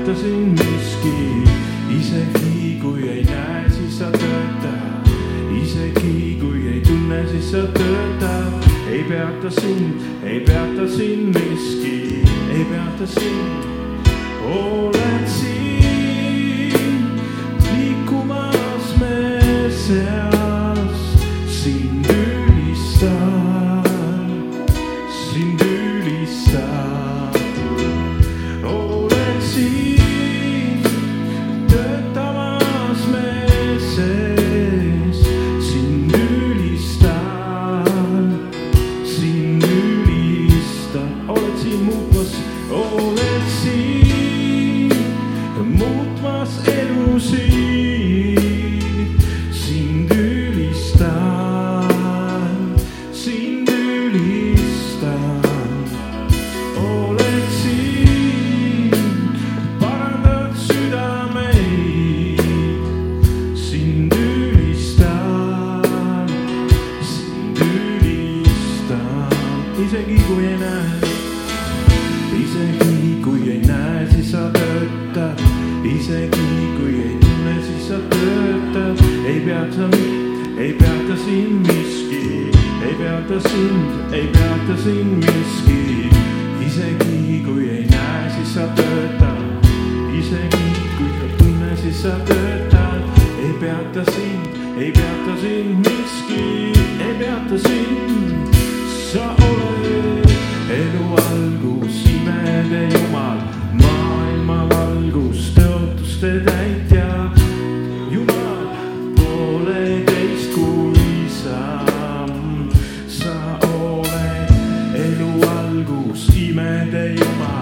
tööta siin miski, isegi kui ei näe, siis sa töötad. isegi kui ei tunne, siis sa töötad. ei peata sind, ei peata sind miski, ei peata sind, oled siin. tööta, ei peata, ei peata sind miski, ei peata sind, ei peata sind miski. isegi kui ei näe, siis sa töötad, isegi kui sa tunne, siis sa töötad, ei peata sind, ei peata sind miski, ei peata sind. queimar.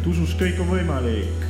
Et usus kõik on võimalik.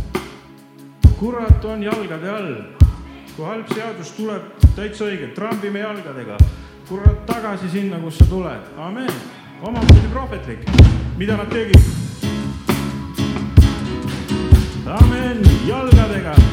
kurat on jalgade all. kui halb seadus tuleb, täitsa õige, trambime jalgadega. kurat tagasi sinna, kust sa tuled, amen. omamoodi prohvetlik, mida nad tegid. amen, jalgadega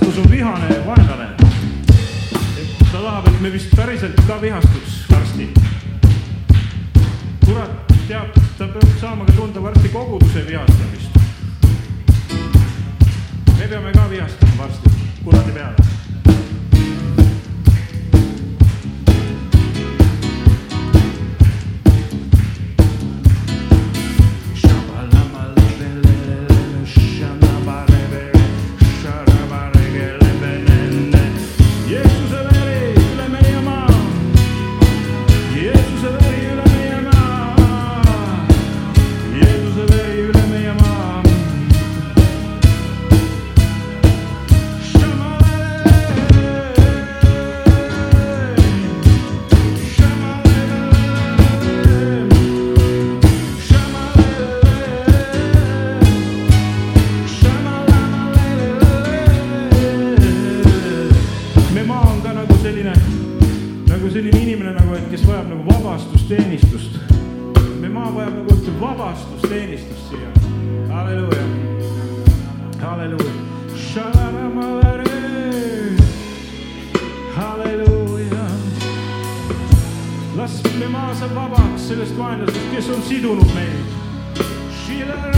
vihastus on vihane ja vaenlane. ta tahab, et me vist päriselt ka vihastuks. Me maa saab vabaks sellest vaenlasest, kes on sidunud meid.